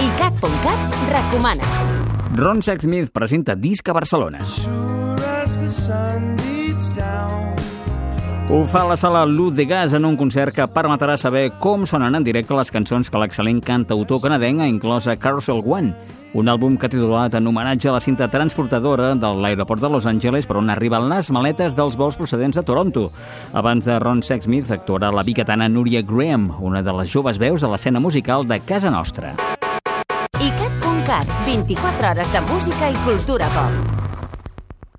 ICAT.cat recomana. Ron Sexsmith presenta disc a Barcelona. Ho fa la sala Luz de Gas en un concert que permetrà saber com sonen en directe les cançons que l'excel·lent cantautor canadenc ha inclòs a Carousel One, un àlbum que ha titulat en homenatge a la cinta transportadora de l'aeroport de Los Angeles per on arriben les maletes dels vols procedents de Toronto. Abans de Ron Sexsmith actuarà la bicatana Núria Graham, una de les joves veus de l'escena musical de casa nostra. ICAT.cat, 24 hores de música i cultura pop.